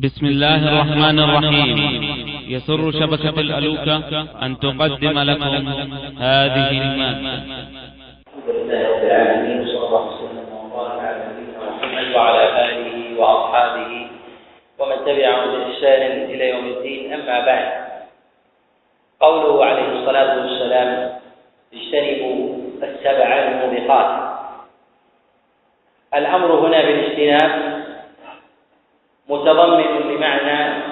بسم الله الرحمن الرحيم. يسر شبكة الألوكة أن تقدم لكم هذه المادة. وعلى آله وأصحابه ومن تبعهم بإحسان إلى يوم الدين. أما بعد قوله عليه الصلاة والسلام اجتنبوا السبع الموبقات. الأمر هنا بالاجتناب متضمن لمعنى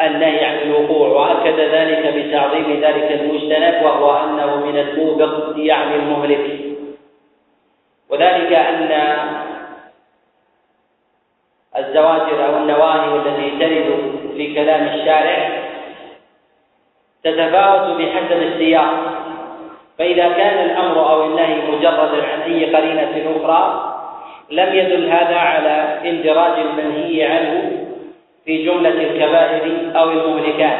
النهي عن الوقوع. وأكد ذلك بتعظيم ذلك المجتنب وهو أنه من الموبق يعني المهلك. وذلك أن الزواجر أو النواهي التي ترد في كلام الشارع تتفاوت بحسب السياق. فإذا كان الأمر أو النهي مجردا عن اي قرينة أخرى لم يدل هذا على اندراج المنهي عنه في جملة الكبائر أو المهلكات.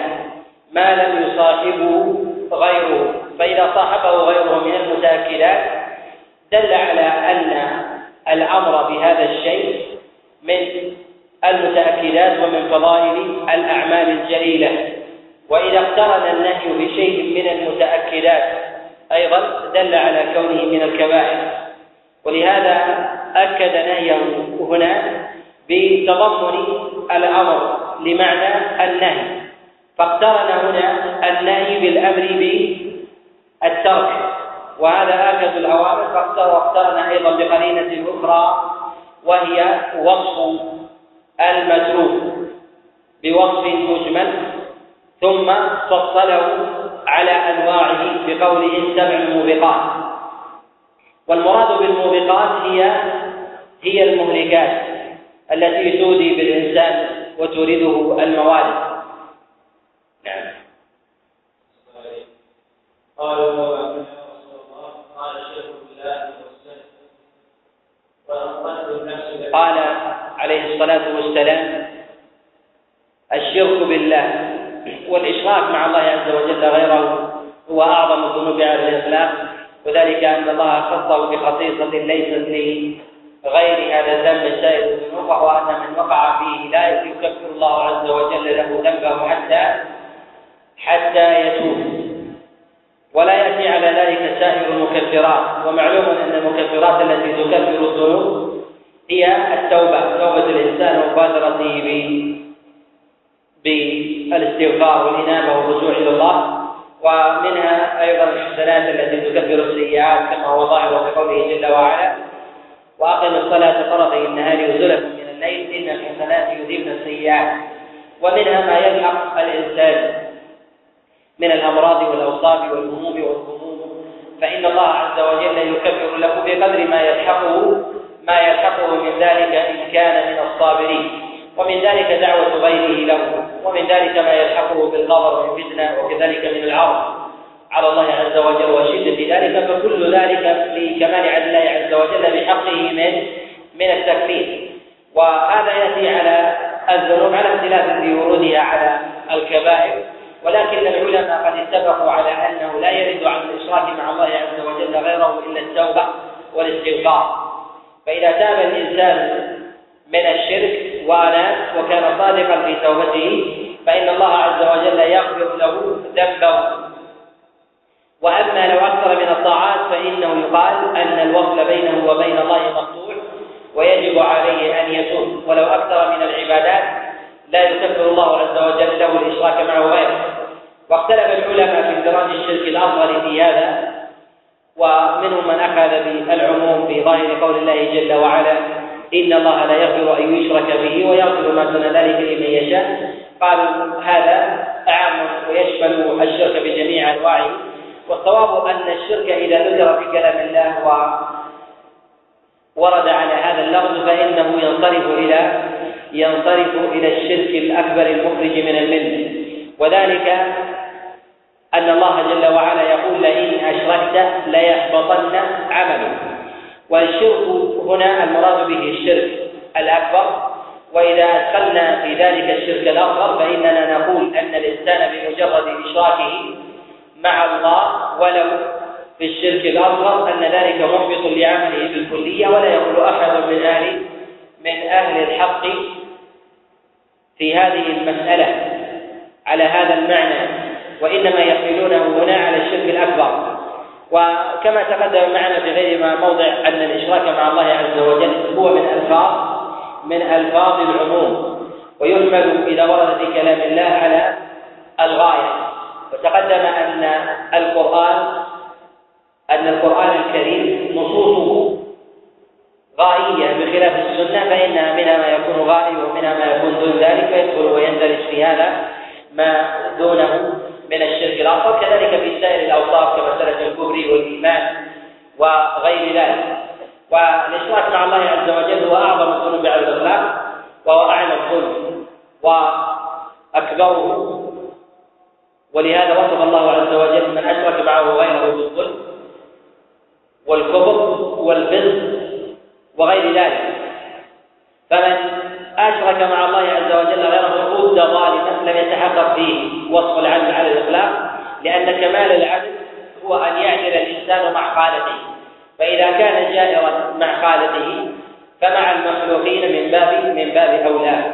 ما لم يصاحبه غيره فإذا صاحبه غيره من المتأكدات دل على أن الأمر بهذا الشيء من المتأكدات ومن فضائل الأعمال الجليلة. وإذا اقترن النهي بشيء من المتأكدات أيضا دل على كونه من الكبائر. ولهذا أكد نهيه هنا بتضمن الأمر لمعنى النهي. فاقترن هنا النهي بالأمر بالترك وهذا آكد الأوامر. واقترن أيضا بقرينة أخرى وهي وصف المتروك بوصف مجمل ثم فصله على أنواعه بقوله سبع موبقات والمراد بالموبقات هي هي المهلكات التي تودي بالإنسان وتورده الموارد. نعم. قالوا يا رسول الله قال الشرك بالله والسلف. النفس قال عليه الصلاة والسلام الشرك بالله والإشراك مع الله عز وجل غيره هو أعظم الذنوب على الإطلاق. وذلك أن الله خصه بخصيصة ليست لغير هذا الذنب سائر الذنوب وهو أن من وقع فيه لا يكفر الله عز وجل له ذنبه حتى حتى يتوب. ولا يأتي على ذلك سائر المكفرات. ومعلوم أن المكفرات التي تكفر الذنوب هي التوبة توبة الإنسان ومبادرته بالإستغفار والإنابة والرجوع إلى الله. ومنها أيضا الحسنات التي تكفر السيئات كما هو ظاهر في قوله جل وعلا وأقم الصلاة طرفي النهار وزلفا من الليل إن الحسنات يذهبن السيئات. ومنها ما يلحق الإنسان من الأمراض والأوصاف والهموم والغموم. فإن الله عز وجل يكفر له بقدر ما يلحقه ما يلحقه من ذلك إن كان من الصابرين. ومن ذلك دعوة غيره له. ومن ذلك ما يلحقه بالغضب والفتنة وكذلك من العرض. على الله عز وجل وشدة ذلك فكل ذلك لكمال عدل الله عز وجل بحقه من من التكفير. وهذا يأتي على الذنوب على اختلاف في ورودها على الكبائر. ولكن العلماء قد اتفقوا على أنه لا يرد عن الإشراك مع الله عز وجل غيره إلا التوبة والاستغفار. فإذا تاب الإنسان من الشرك وأناب وكان صادقا في توبته فإن الله عز وجل يغفر له ذنبه. وأما لو أكثر من الطاعات فإنه يقال أن الوصل بينه وبين الله مقطوع ويجب عليه أن يتوب. ولو أكثر من العبادات لا يكفر الله عز وجل له الإشراك معه غيره واختلف العلماء في اندراج الشرك الأصغر في هذا ومنهم من أخذ بالعموم في ظاهر قول الله جل وعلا إن الله لا يغفر أن يشرك به ويغفر ما دون ذلك لمن يشاء. قالوا هذا عام ويشمل الشرك بجميع أنواعه. والصواب أن الشرك إذا ذكر في كلام الله ورد على هذا اللفظ فإنه ينصرف إلى ينصرف إلى الشرك الأكبر المخرج من الملة. وذلك أن الله جل وعلا يقول لئن أشركت ليحبطن عملك. والشرك هنا المراد به الشرك الأكبر. وإذا أدخلنا في ذلك الشرك الأصغر فإننا نقول أن الإنسان بمجرد إشراكه مع الله ولو في الشرك الأصغر أن ذلك محبط لعمله بالكلية ولا يقول أحد من أهل من أهل الحق في هذه المسألة على هذا المعنى. وإنما يحملونه هنا على الشرك الأكبر. وكما تقدم معنا في غير ما موضع أن الإشراك مع الله عز وجل هو من ألفاظ من ألفاظ العموم ويحمل إذا ورد في كلام الله على الغاية. وتقدم أن القرآن أن القرآن الكريم نصوصه غائية بخلاف السنة فإنها منها ما يكون غائي ومنها ما يكون دون ذلك فيدخل ويندرج في هذا ما دونه. من الشرك الأصغر كذلك في سائر الأوصاف كمسألة الكفر والإيمان وغير ذلك. والإشراك مع الله عز وجل هو أعظم الذنوب على الإطلاق وهو أعلى الظلم وأكبره. ولهذا وصف الله عز وجل من أشرك معه غيره بالظلم والكفر والفسق وغير ذلك. فمن أشرك مع الله عز وجل غيره عود ظالما لم يتحقق فيه وصف العدل على الإطلاق لأن كمال العدل هو أن يعدل الإنسان مع خالقه. فإذا كان جائرا مع خالقه فمع المخلوقين من باب من باب أولى.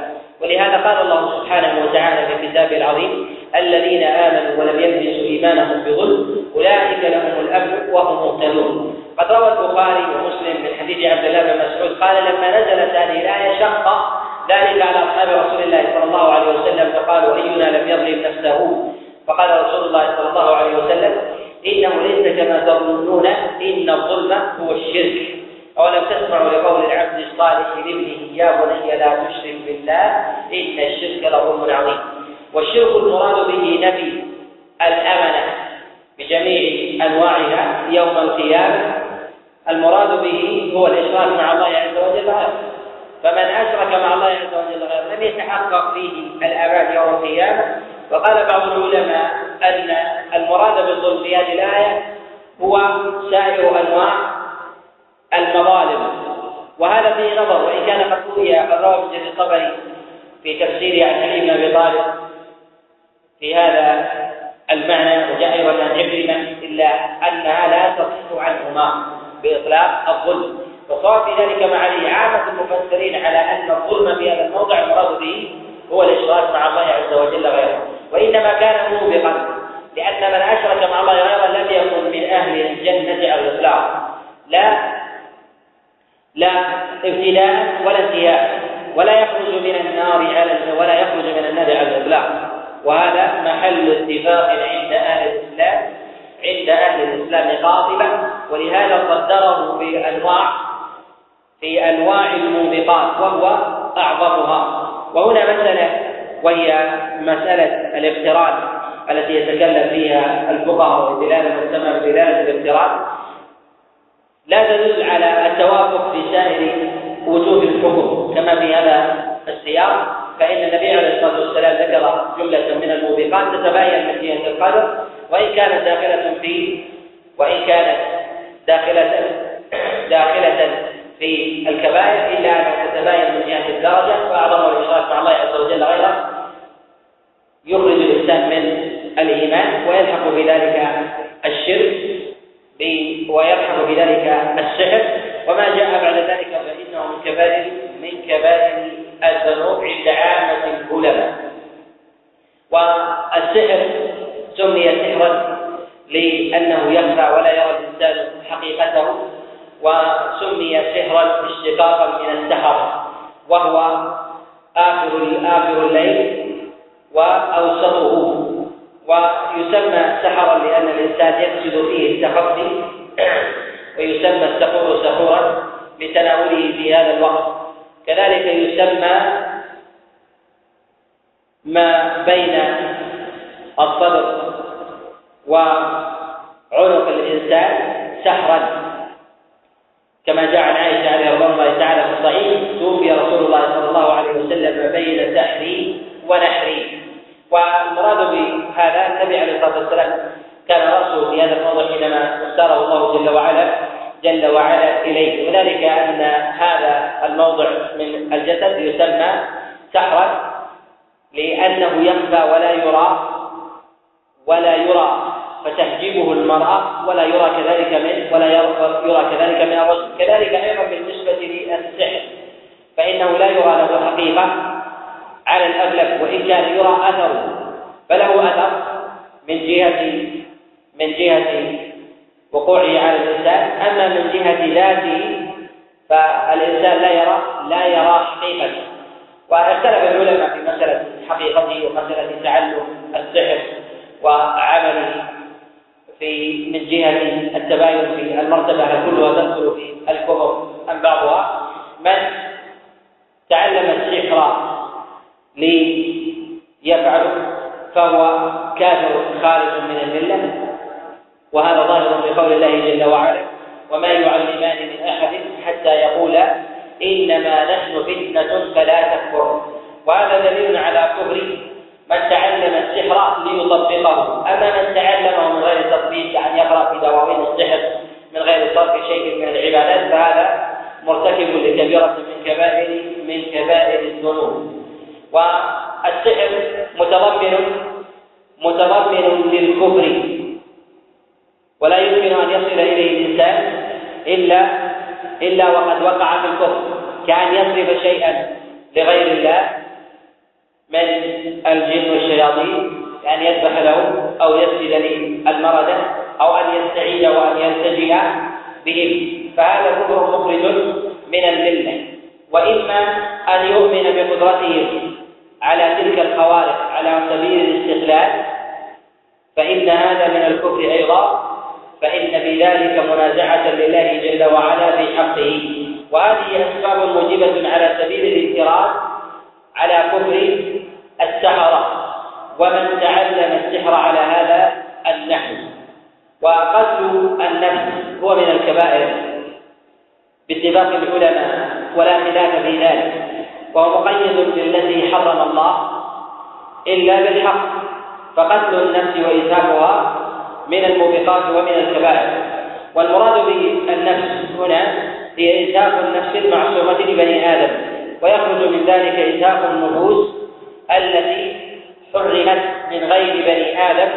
ولهذا قال الله سبحانه وتعالى في كتابه العظيم الذين آمنوا ولم يلبسوا إيمانهم بظلم أولئك لهم الأمن وهم مهتدون. قد روى البخاري ومسلم من حديث عبد الله بن مسعود قال لما نزلت هذه الآية شق ذلك على أصحاب رسول الله صلى الله عليه وسلم فقالوا أينا لم يظلم نفسه؟ فقال رسول الله صلى الله عليه وسلم إنه ليس كما تظنون إن الظلم هو الشرك. أولم تسمعوا لقول العبد الصالح لابنه يا بني لا تشرك بالله إن الشرك لظلم عظيم. والشرك المراد به نفي الأمنة بجميع أنواعها يوم القيامة. المراد به هو الإشراك مع الله عز وجل. فمن أشرك مع الله عز وجل غيره لم يتحقق فيه الأمان يوم القيامة. وقال بعض العلماء أن المراد بالظلم في هذه الآية هو سائر أنواع المظالم. وهذا فيه نظر وإن كان قد روي قد روى ابن الطبري في تفسيره عن علي بن أبي طالب في هذا المعنى وجاء أيضا عن عكرمة إلا أنها لا تصح عنهما بإطلاق الظلم. وصار في ذلك مع عامة المفسرين على أن الظلم في هذا الموضع المراد به هو الإشراك مع الله عز وجل غيره وإنما كان موبقا لأن من أشرك مع الله غيره لم يكن من أهل الجنة على الإطلاق. لا لا ابتداء ولا انتهاء ولا يخرج من النار على ولا يخرج من النار على الإطلاق. وهذا محل اتفاق عند أهل الإسلام عند أهل الإسلام قاطبة ولهذا قدره في أنواع في أنواع الموبقات وهو أعظمها. وهنا مسألة وهي مسألة الاقتران التي يتكلم فيها الفقهاء ودلالة تسمى بدلالة لا تدل على التوافق في سائر وجوه الحكم كما في هذا السياق. فإن النبي عليه الصلاة والسلام ذكر جملة من الموبقات تتباين من جهة القدر. وإن كانت داخلة في وإن كانت داخلة داخلة في الكبائر إلا أنها تتباين من جهة الدرجة فأعظم الإشراك مع الله عز وجل غيره يخرج الإنسان من الإيمان ويلحق بذلك الشرك ويلحق بذلك السحر. وما جاء بعد ذلك فإنه من كبائر من كبائر الذنوب عند عامة العلماء. والسحر سمي سحرا لأنه يخفى ولا يرى الإنسان حقيقته. وسمي سحرا اشتقاقا من السحر وهو آخر آخر الليل وأوسطه ويسمى سحرا لأن الإنسان يقصد فيه التخفي ويسمى السحور سحورا لتناوله في هذا الوقت. كذلك يسمى ما بين الصدر وعنق الإنسان سحرا. كما جاء عن عائشة رضي الله تعالى في الصحيح توفي رسول الله صلى الله عليه وسلم بين سحري ونحري. والمراد بهذا النبي عليه الصلاة والسلام كان رأسه في هذا الموضع حينما اختاره الله جل وعلا جل وعلا إليه. وذلك أن هذا الموضع من الجسد يسمى سحرا لأنه يخفى ولا يرى ولا يرى. فتحجبه المرأة ولا يرى كذلك من ولا يرى كذلك من الرجل. كذلك أيضا بالنسبة للسحر. فإنه لا يرى له حقيقة على الأغلب وإن كان يرى أثره فله أثر من جهة من جهة وقوعه على الإنسان. أما من جهة ذاته فالإنسان لا يرى لا يرى حقيقته واختلف العلماء في مسألة حقيقته ومسألة تعلم السحر وعمله. في من جهة التباين في المرتبة هل كلها تدخل في الكفر أم بعضها. من تعلم السحر ليفعله فهو كافر خارج من الملة. وهذا ظاهر في قول الله جل وعلا وما يعلمان من أحد حتى يقولا إنما نحن فتنة فلا تكفر وهذا دليل على كفر من تعلم السحر ليطبقه مرتكب لكبيرة من كبائر من كبائر الذنوب. والسحر متضمن متضمن للكفر. ولا يمكن أن يصل إليه الإنسان إلا إلا وقد وقع في الكفر. كأن يصرف شيئا لغير الله. من الجن والشياطين. كأن يذبح له أو يسجد للمردة أو أن يستعيد وأن يلتجئ بهم فهذا كفر مخرج من الملة وإما أن يؤمن بقدرتهم على تلك الخوارق على سبيل الاستغلال فإن هذا من الكفر أيضا فإن في ذلك منازعة لله جل وعلا في حقه. وهذه أسباب موجبة على سبيل الانفراد على كفر السحرة ومن تعلم السحر على هذا النحو. وقتل النفس هو من الكبائر. باتفاق العلماء ولا خلاف في ذلك. وهو مقيد بالذي حرم الله إلا بالحق فقتل النفس وإيثاقها من الموبقات ومن الكبائر. والمراد بالنفس هنا هي إزهاق النفس المعصومة لبني آدم ويخرج من ذلك إزهاق النفوس التي حرمت من غير بني آدم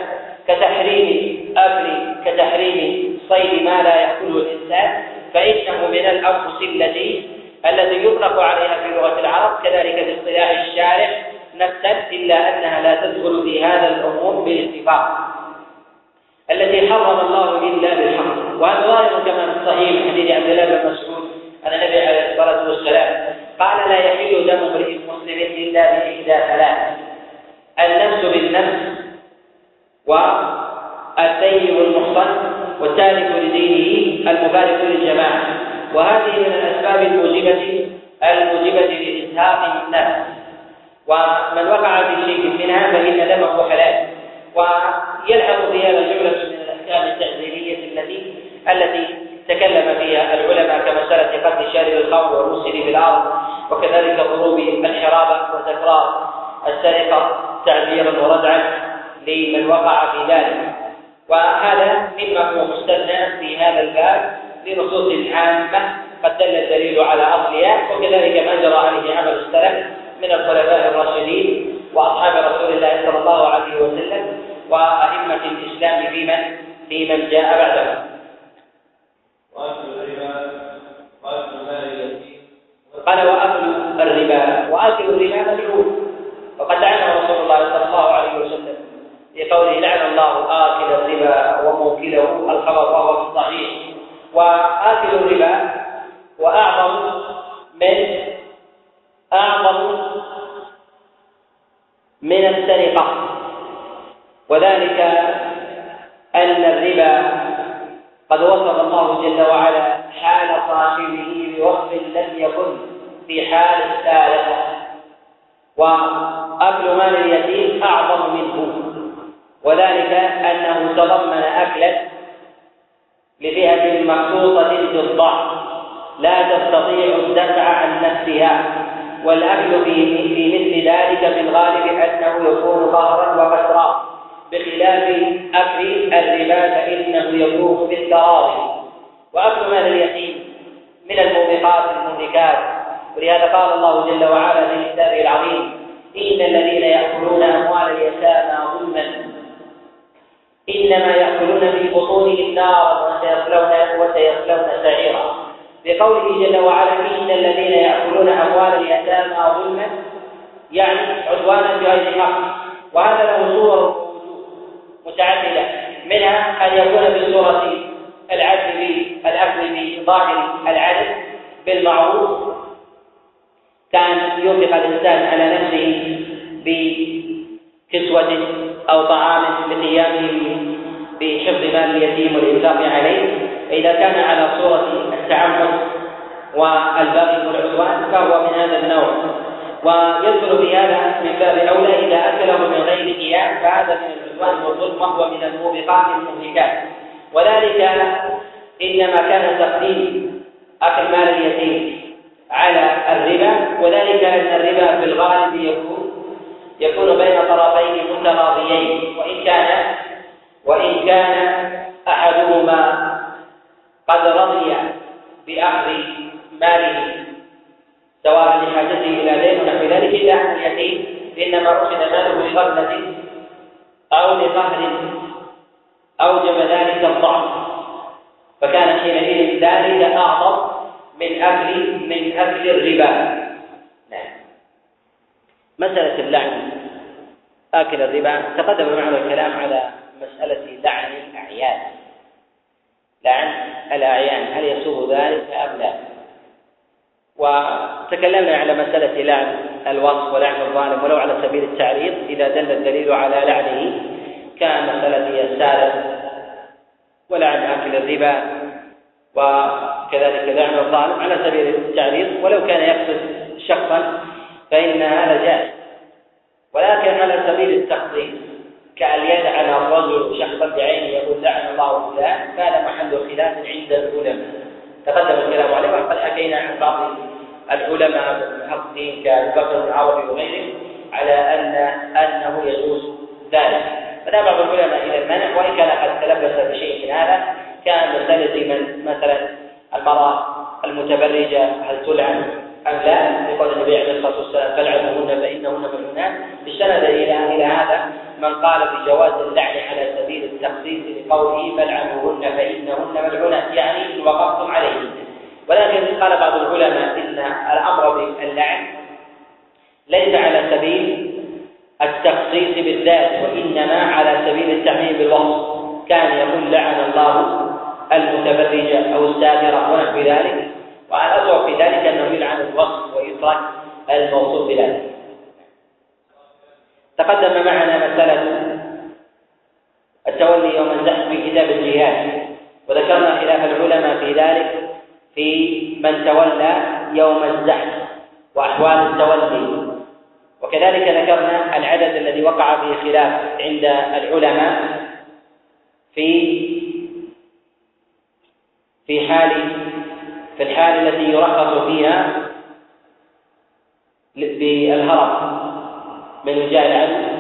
كتحريم أكل كتحريم صيد ما لا يأكله الإنسان. فإنه من الأنفس التي التي يطلق عليها في لغة العرب كذلك في اصطلاح الشارع نفسا إلا أنها لا تدخل في هذا العموم بالاتفاق. التي حرم الله إلا بالحق. وهذا ظاهر كما في الصحيح حديث عبد الله بن مسعود. ومن وقع في شيء منها فإن دمه حلال. ويلحق هذا جملة من الأحكام التعزيرية التي التي تكلم فيها العلماء كمسألة قتل شارب الخمر والمسر في الأرض وكذلك ضروب الحرابة وتكرار السرقة تعزيرا وردعا لمن وقع في ذلك. وهذا مما هو مستثنى في هذا الباب لنصوص عامة قد دل الدليل على أصلها وكذلك ما جرى عليه عمل السلف من الخلفاء الراشدين وأصحاب رسول الله صلى الله عليه وسلم وأئمة الإسلام في من؟ في من جاء بعدهم. وأكل الربا اليتيم. قال وأكل الربا وأكل الربا ملعون وقد لعنه رسول الله صلى الله عليه وسلم في قوله لعن الله آكل الربا وموكله الخبر وهو في الصحيح. وآكل الربا وأعظم من أعظم من السرقة. وذلك أن الربا قد وصف الله جل وعلا حال صاحبه بوصف لم يكن في حال السالفة وأكل مال اليتيم أعظم منه. وذلك أنه تضمن أكلا لفئة مخصوصة بالضعف لا تستطيع الدفع عن نفسها. والأكل في في مثل ذلك في الغالب أنه يكون قهرا وكسرا بخلاف أكل الربا فإنه يكون بالتراضي وأكل مال اليتيم من الموبقات المهلكات. ولهذا قال الله جل وعلا في كتابه العظيم إن الذين يأكلون أموال اليتامى ظلما. إنما يأكلون في بطونهم نارا وسيصلون وسيصلون سعيرا. بقوله جل وعلا إن الذين يأكلون أموال اليتامى ظلما يعني عدوانا بغير حق وهذا له صور متعددة منها أن يكون بصورة العدل بالأكل بظاهر العدل بالمعروف. كان ينفق الإنسان على نفسه بكسوة أو طعام لقيامه بحفظ مال اليتيم والإنفاق عليه. فإذا كان على صورة التعمد والبغي والعدوان فهو من هذا النوع. ويدخل في هذا من باب أولى إذا أكله من غير قيام فهذا من العدوان والظلم وهو من الموبقات المهلكات. وذلك إنما كان تقديم أكل مال اليتيم على الربا وذلك أن الربا في الغالب يكون يكون بين طرفين متراضيين وإن كان وإن كان أحدهما قد رضي بأخذ ماله سواء لحاجته إلى دين ونحو ذلك إلا أن اليتيم إنما أخذ ماله لغفلة أو لقهر أوجب ذلك الضعف. فكان حينئذ ذلك أعظم من أكل من أكل الربا. نعم. مسألة اللعن آكل الربا. تقدم معنا الكلام على مسألة لعن الأعيان لعن الأعيان هل يسوغ ذلك أم لا؟ وتكلمنا على مسألة لعن الوصف ولعن الظالم ولو على سبيل التعريض إذا دل الدليل على لعنه كمسألة السالم ولعن آكل الربا وكذلك لعن الظالم على سبيل التعريض ولو كان يقصد شخصا فإن هذا جائز ولكن على سبيل التخصيص كأن يلعن الرجل شخصا بعينه يقول لعن الله فلان كان محل خلاف عند العلماء. تقدم الكلام عليه وقد حكينا عن بعض العلماء المحققين كالبكر العربي وغيره على أن أنه يجوز ذلك. فذهب بعض العلماء إلى المنع وإن كان قد تلبس بشيء من هذا كان مسألة من مثلا المرأة المتبرجة هل تلعن؟ أم لا؟ لقول النبي عليه الصلاة والسلام فلعنوهن فإنهن ملعونات استند إلى إلى هذا. من قال بجواز اللعن على سبيل التخصيص لقوله فلعنوهن فإنهن ملعونات يعني إن وقفتم عليهن ولكن قال بعض العلماء إن الأمر باللعن ليس على سبيل التخصيص بالذات وإنما على سبيل التعميم بالوصف. كان يقول لعن الله المتبرجة أو السادرة ونحو ذلك. والأصوب في ذلك أنه يلعن الوصف ويترك الموصوف بذلك. تقدم معنا مسألة التولي يوم الزحف في كتاب الجهاد وذكرنا خلاف العلماء في ذلك في من تولى يوم الزحف وأحوال التولي. وكذلك ذكرنا العدد الذي وقع فيه خلاف عند العلماء في في حال في الحال التي يرخص فيها بالهرب. وجاه العدو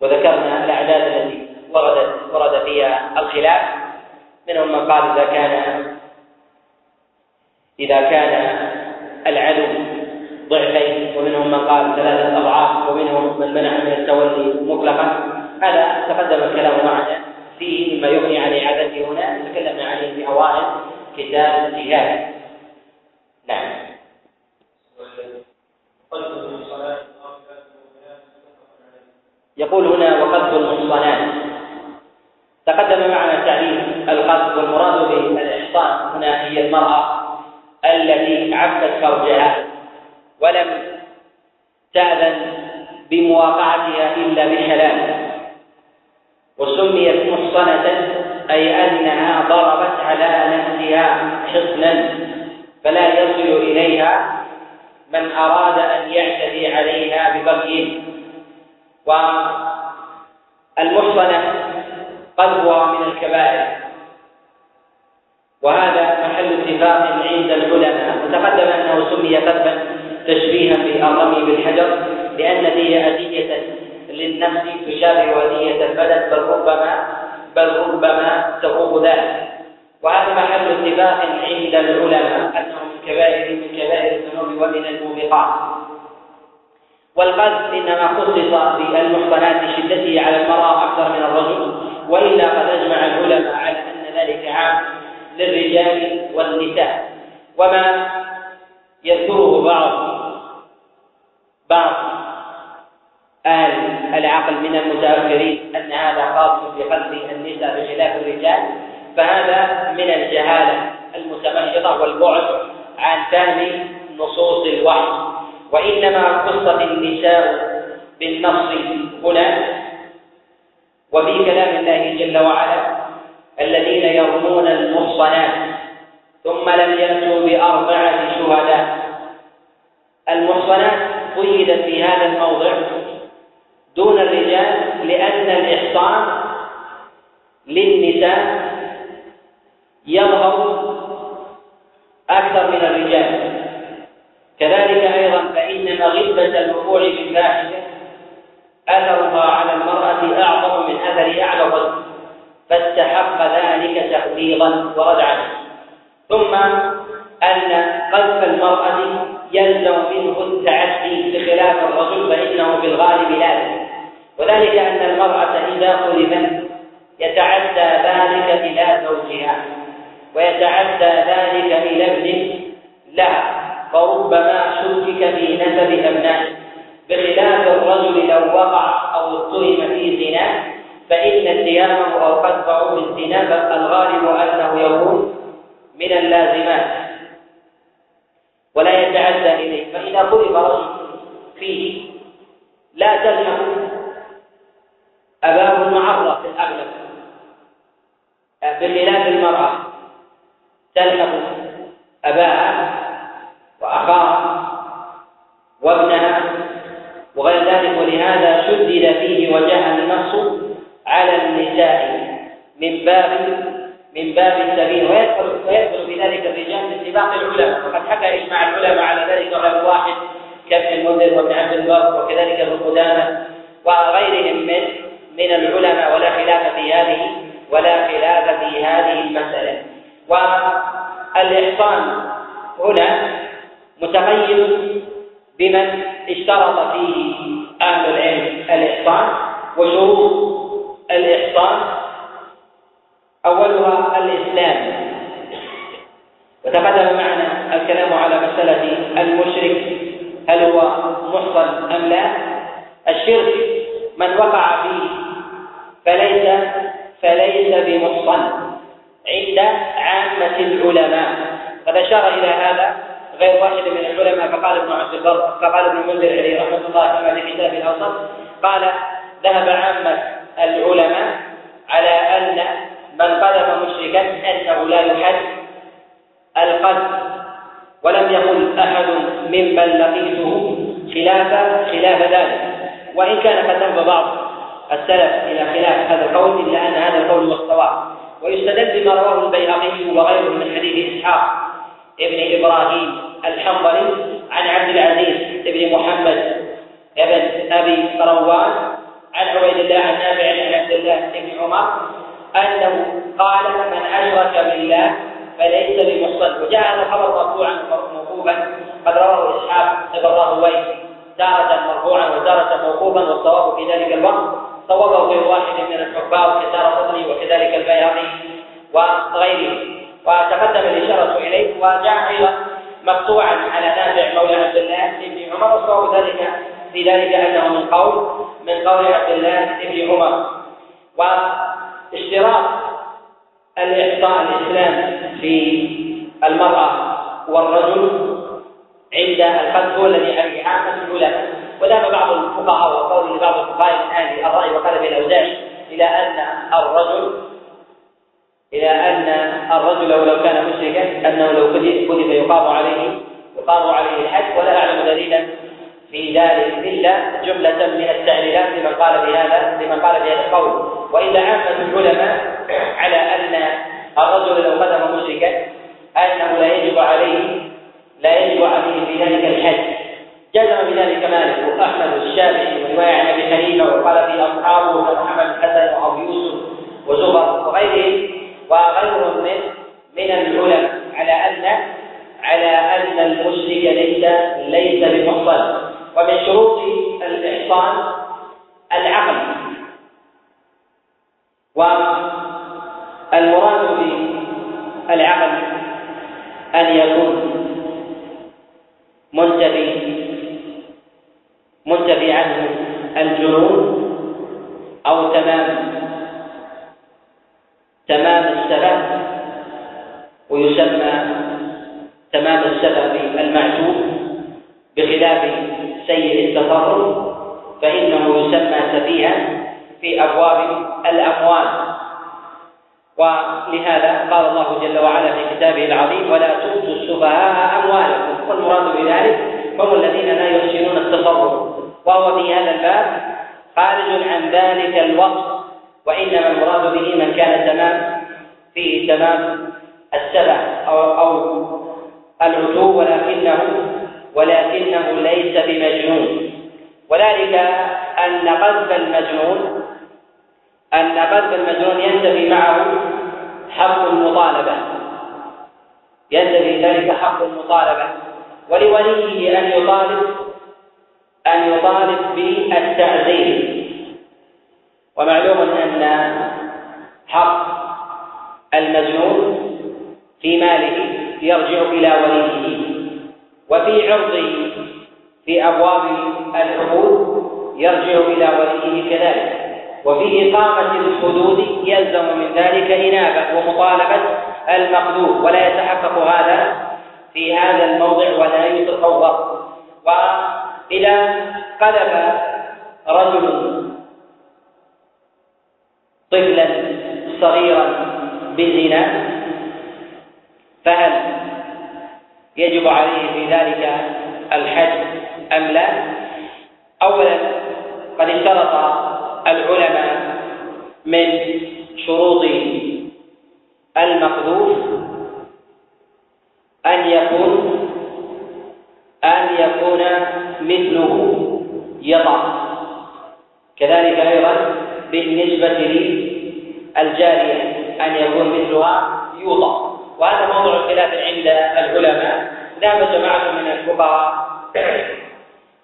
وذكرنا الأعداد التي وردت ورد فيها الخلاف منهم من قال إذا كان إذا كان العدو ضعفين ومنهم من قال ثلاثة أضعاف ومنهم من منع من التولي مطلقا. هذا تقدم الكلام معنا فيه مما يغني عن إعادته هنا تكلمنا عليه في أوائل كتاب الجهاد. نعم. يقول هنا وقذف المحصنات. تقدم معنا تعريف القذف والمراد بالإحصان. هنا هي المرأة التي عفت فرجها ولم تأذن بمواقعتها إلا بحلال. وسميت محصنة أي أنها ضربت على نفسها حصنا فلا يصل إليها من أراد أن يعتدي عليها ببغي والمحصنة قلبها من الكبائر. وهذا محل اتفاق عند العلماء. وتقدم أنه سمي قلبا تشبيها بالرمي بالحجر لأن فيه أذية للنفس تشابه أذية البدن بل ربما بل ربما تفوق ذلك. وهذا محل اتفاق عند العلماء أنه من كبائر من كبائر الذنوب ومن الموبقات. والقذف إنما خصص بالمحصنات لشدته على المرأة أكثر من الرجل وإلا قد أجمع العلماء على أن ذلك عام للرجال والنساء. وما يذكره بعض بعض أهل العقل من المتأخرين أن هذا خاص بقلب النساء بخلاف الرجال فهذا من الجهالة المتمحضة والبعد عن فهم نصوص الوحي. وإنما خصت النساء بالنص هنا وفي كلام الله جل وعلا الذين يرمون المحصنات ثم لم يأتوا بأربعة شهداء. المحصنات قيدت في هذا الموضع دون الرجال لأن الإحصان للنساء يظهر أكثر من الرجال. كذلك أيضا فإن مغبة الوقوع بالفاحشة أثرها على المرأة أعظم من أثرها على الرجل فاستحق ذلك تغليظا وردعا ثم أن قذف المرأة يلزم منه التعدي بخلاف الرجل فإنه في الغالب وذلك أن المرأة إذا قذفت يتعدى ذلك إلى زوجها ويتعدى ذلك إلى ابن لها. فربما شكك في نسب أبنائه بخلاف الرجل لو وقع أو اتهم في زنا فإن اتهامه أو قذفه بالزنا فالغالب أنه يكون من اللازمات ولا يتعدى إليه فإذا قذف رجل فيه لا تلحق أباه المعرة في الأغلب بخلاف المرأة تلحق أباها وأخاها وابنها وغير ذلك ولهذا شدد فيه وجاء النص على النساء من باب من باب السبيل. ويدخل ويدخل في ذلك الرجال باتفاق العلماء. وقد حكى إجماع العلماء على ذلك غير واحد كابن المنذر وابن عبد البر وكذلك ابن قدامة وغيرهم من من العلماء. ولا خلاف في هذه ولا خلاف في هذه المسألة. والإحصان هنا متقيد بمن اشترط فيه أهل العلم الإحصان وشروط الإحصان أولها الإسلام. وتقدم معنا الكلام على مسألة المشرك هل هو محصن أم لا؟ الشرك من وقع فيه فليس فليس بمحصن عند عامة العلماء. قد أشار إلى هذا غير واحد من العلماء فقال ابن عبد البر فقال ابن المنذر عليه رحمة الله كما في كتاب الأوسط قال ذهب عامة العلماء على أن من قذف مشركا أنه لا يحد القذف ولم يقل أحد ممن لقيته خلاف خلاف ذلك. وإن كان قد ذهب بعض السلف إلى خلاف هذا القول إلا أن هذا القول هو الصواب ويستدل بما رواه البيهقي وغيره من حديث إسحاق ابن إبراهيم الحنظلي عن عبد العزيز ابن محمد ابن أبي روان عن عبيد الله عن نافع عن عبد الله بن عمر أنه قال من أشرك بالله فليس بمحصن وجاء هذا الخبر مرفوعا موقوفا قد رواه إسحاق بن راهويه تارة مرفوعا وتارة موقوفا والصواب في ذلك الوقت. صوبه غير واحد من الحفاظ كدار قطني وكذلك البيهقي وغيره وتقدم الإشارة إليه وجاء أيضا مقطوعا على نافع مولى عبد الله بن عمر والصواب ذلك في ذلك أنه من قول من قول عبد الله بن عمر. واشتراط الإحصاء الإسلام في المرأة والرجل عند القذف هو الذي عليه عامة العلماء وذهب بعض الفقهاء وقول لبعض الفقهاء من أهل الرأي وقال في الأوزاعي إلى أن الرجل إلى أن الرجل لو كان مشركا أنه لو كذب يقام عليه يقام عليه الحد ولا أعلم دليلا في ذلك إلا جملة من التعليلات لمن قال بهذا لمن قال بهذا القول. وإلا عامة العلماء على أن الرجل لو قدم مشركا أنه لا يجب عليه لا يجب عليه في ذلك الحج. جزم بذلك مالك وأحمد والشافعي ورواية عن أبي حنيفة وقال في أصحابه كمحمد الحسن وأبو يوسف وزبر وغيرهم. وغيرهم من من العلماء على أن على أن المشرك ليس ليس بمحصن ومن شروط الإحصان العقل. والمراد بالعقل أن يكون منتفي منتفي عنه الجنون أو تمام تمام السبب ويسمى تمام السبب المعتوب بخلاف سيء التصرف فإنه يسمى سفيها في أبواب الأموال. ولهذا قال الله جل وعلا في كتابه العظيم ولا تؤتوا السفهاء أموالكم. والمراد بذلك هم الذين لا يحسنون التصرف. وهو في هذا الباب خارج عن ذلك الوصف وإنما المراد به من كان تمام فيه تمام السبع أو أو العتو ولكنه ولكنه ليس بمجنون. وذلك أن قذف المجنون أن قذف المجنون ينتفي معه حق المطالبة. ينتفي ذلك حق المطالبة. ولوليه أن يطالب أن يطالب بالتعزير ومعلوم أن حق المجنون في ماله يرجع إلى وليه وفي عرضه في أبواب الحدود يرجع إلى وليه كذلك. وفي إقامة الحدود يلزم من ذلك إنابة ومطالبة المقدور ولا يتحقق هذا في هذا الموضع ولا يتصور وإذا قذف رجل طفلا صغيرا بزنا فهل يجب عليه في ذلك الحج أم لا؟ أولا قد اشترط العلماء من شروط المقذوف أن يكون أن يكون مثله يطأ كذلك أيضا بالنسبة للجارية أن يكون مثلها يوطأ وهذا موضوع الخلاف عند العلماء. ذهب جماعة من الفقهاء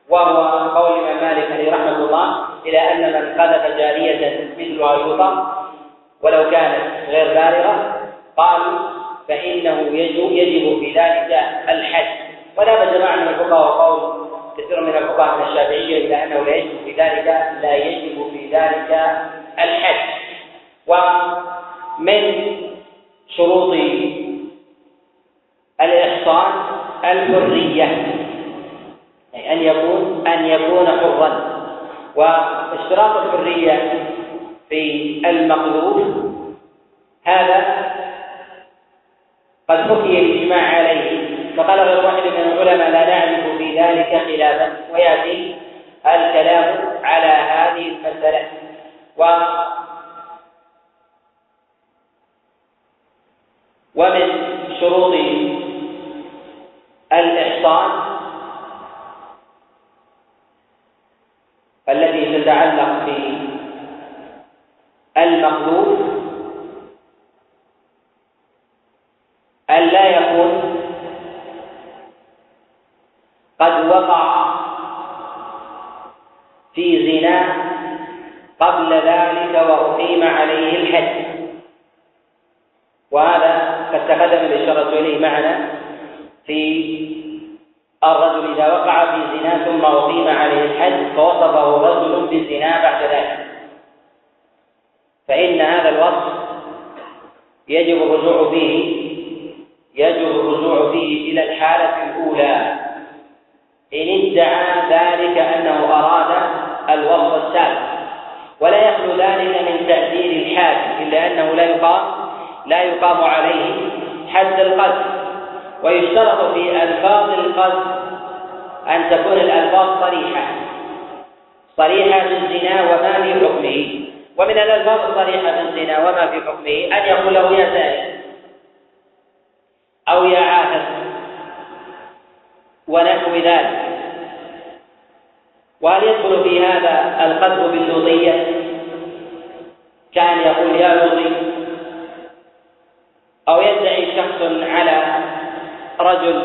وهو قول الإمام مالك عليه رحمة الله إلى أن من قذف جارية مثلها يوطأ ولو كانت غير بالغة قالوا فإنه يجب, يجب في ذلك الحد. وذهب جماعة من الفقهاء وقول كثير من الفقهاء من الشافعية إلى أنه لا يجب في ذلك لا يجب في ذلك الحد ومن شروط الإحصان الحرية أي أن يكون أن يكون حرا. واشتراط الحرية في المقذوف هذا قد حكي الإجماع عليه. فقال غير واحد من العلماء لا نعرف في ذلك خلافا ويأتي الكلام على هذه المسألة. و ومن شروط الإحصان التي تتعلق في المخلوق أن لا يكون قد وقع في زنا قبل ذلك وأقيم عليه الحد وهذا قد تقدم الإشارة إليه معنا في الرجل إذا وقع في زنا ثم أقيم عليه الحد فوصفه رجل بالزنا بعد ذلك. فإن هذا الوصف يجب الرجوع فيه يجب الرجوع فيه إلى الحالة الأولى. إن ادعى ذلك أنه أراد الوصف السابق. ولا يخلو ذلك من تأثير الحاكم إلا أنه لا يقام لا يقام عليه حد القذف. ويشترط في ألفاظ القذف أن تكون الألفاظ صريحة. صريحة في الزنا وما في حكمه. ومن الألفاظ الصريحة في الزنا وما في حكمه أن يقول له يا زاني أو يا عاهد. ونحو ذلك. وهل يدخل في هذا القذف باللوطية؟ كان يقول يا لوطي. أو يدعي شخص على رجل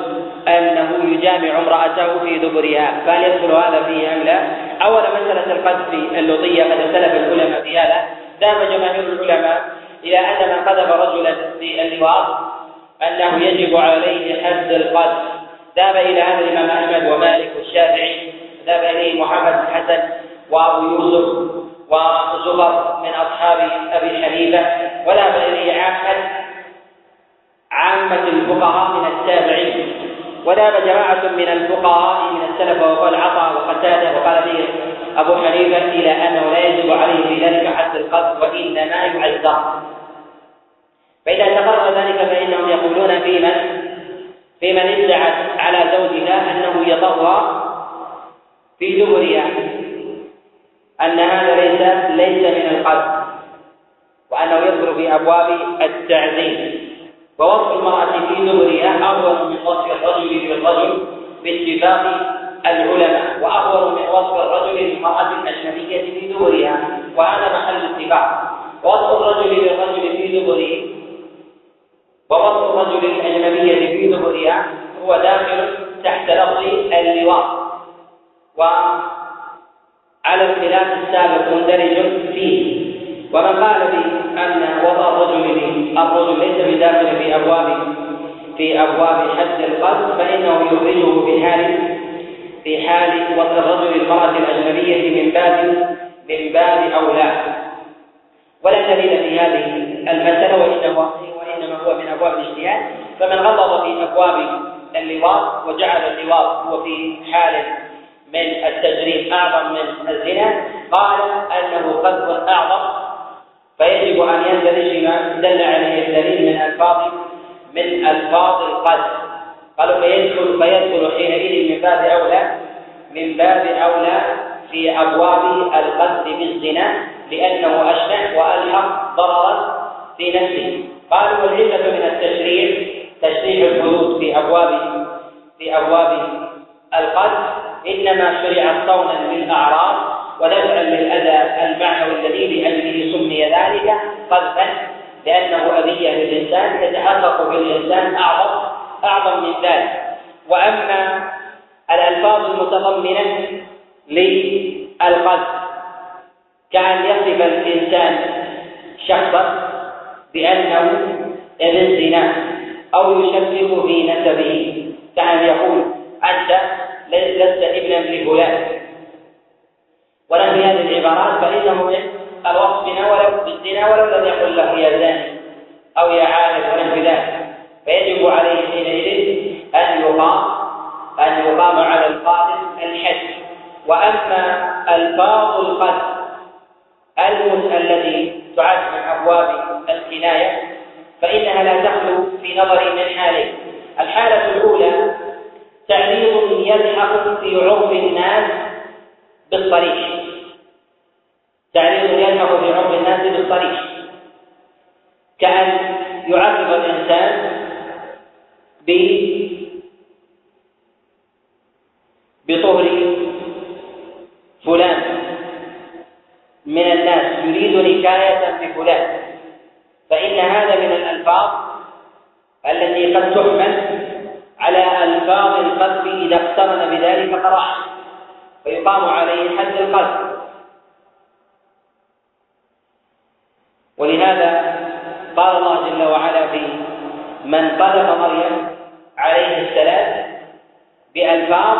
أنه يجامع امرأته في دبرها فهل يدخل هذا فيه أم لا؟ أولا مسألة القذف اللطية قد اختلف العلماء في هذا. ذهب جماهير العلماء إلى أن من قذف رجلا في اللواط أنه يجب عليه حد القذف. ذهب إلى هذا الإمام أحمد ومالك والشافعي ذهب إليه محمد بن حسن وأبو يوسف وزفر من أصحاب أبي حنيفة وذهب إليه عامة عامة الفقهاء من التابعين وذهب جماعة من الفقهاء من السلف وقال عطاء وقتادة وقال به أبو حنيفة إلى أنه لا يجب عليه في ذلك حد القذف وإنما يعذر فإذا تقرر ذلك فإنهم يقولون في من في من ادعت على زوجها أنه يطوى في دبرها أن هذا ليس ليس من القذف وأنه يدخل في أبواب التعزيز. ووصف المرأة في دبرها أهون من وصف الرجل بالرجل باتفاق العلماء وأهون من وصف الرجل للمرأة الأجنبية في دبرها وهذا محل اتفاق. ووصف الرجل للرجل في دبره ووصف الرجل الأجنبية في دبرها هو داخل تحت لفظ اللواط. وعلى الخلاف السابق مندرج فيه. ومن قال بأن وضع الرجل الرجل ليس بداخل في أبواب في أبواب حد القذف فإنه يخرجه في حال في حال وضع الرجل المرأة الأجنبية من باب من باب أولى. ولا دليل في هذه المسألة وإنما وإنما هو من أبواب الاجتهاد فمن غلظ في أبواب اللواط وجعل اللواط هو في حال من التجريم أعظم من الزنا قال أنه قذف أعظم. فيجب أن يندرج ما دل عليه الدليل من ألفاظ من ألفاظ القذف. قالوا فيدخل فيدخل حينئذ من باب أولى من باب أولى في أبواب القذف بالزنا لأنه أشنع وألحق ضررا في نفسه. قالوا والعلة من التشريع تشريع الحدود في أبواب في أبواب القذف. إنما شرع صونا للأعراض ودفعا للأذى المعنوي الذي لأجله سمي ذلك قذفا لأنه أذية للإنسان يتحقق في الإنسان أعظم أعظم من ذلك. وأما الألفاظ المتضمنة للقذف كأن يصف الإنسان شخصا بأنه ابن زنا أو يشكك في نسبه كأن يقول أنت لست ابنا لفلان. ونحو هذه العبارات فإنه من الوصف بنا ولو بالزنا ولو لم يقل له يا زاني أو يا عالم ونحو ذلك. فيجب عليه حينئذ أن يقام أن يقام على القاتل الحد وأما ألفاظ القتل التي تعد من أبواب الكناية؟ فإنها لا تخلو في نظري من حالين الحالة الأولى تعريض يلحق في عرف الناس بالصريح. تعريض يلحق في عرف الناس بالصريح. كأن يعرف الإنسان ب بطهر فلان. من الناس يريد نكاية بفلان فإن هذا من الألفاظ التي قد تحمل على ألفاظ القذف إذا اقترن بذلك قرائن فيقام عليه حد القذف. ولهذا قال الله جل وعلا في من قذف مريم عليه السلام بألفاظ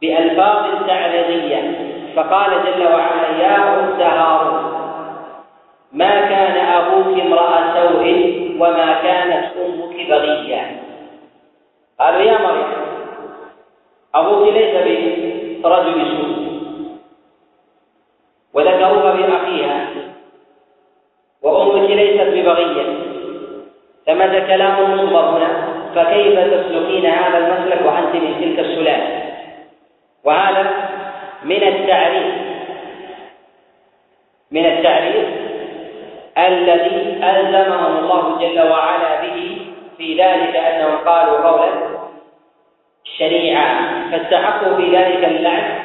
بألفاظ تعريضية. فقال جل وعلا يا أخت هارون ما كان أبوك امرأ سوء وما كانت أمك بغيا قالوا يا مريم أبوك ليس برجل سوء وذكروها بأخيها وأمك ليست ببغية فماذا كلام مضمر هنا؟ فكيف تسلكين هذا المسلك وأنت من تلك السلالة؟ وهذا من التعريف. من التعريف الذي ألزمهم الله جل وعلا به في ذلك أنهم قالوا قولا شريعة فاستحقوا في ذلك اللعن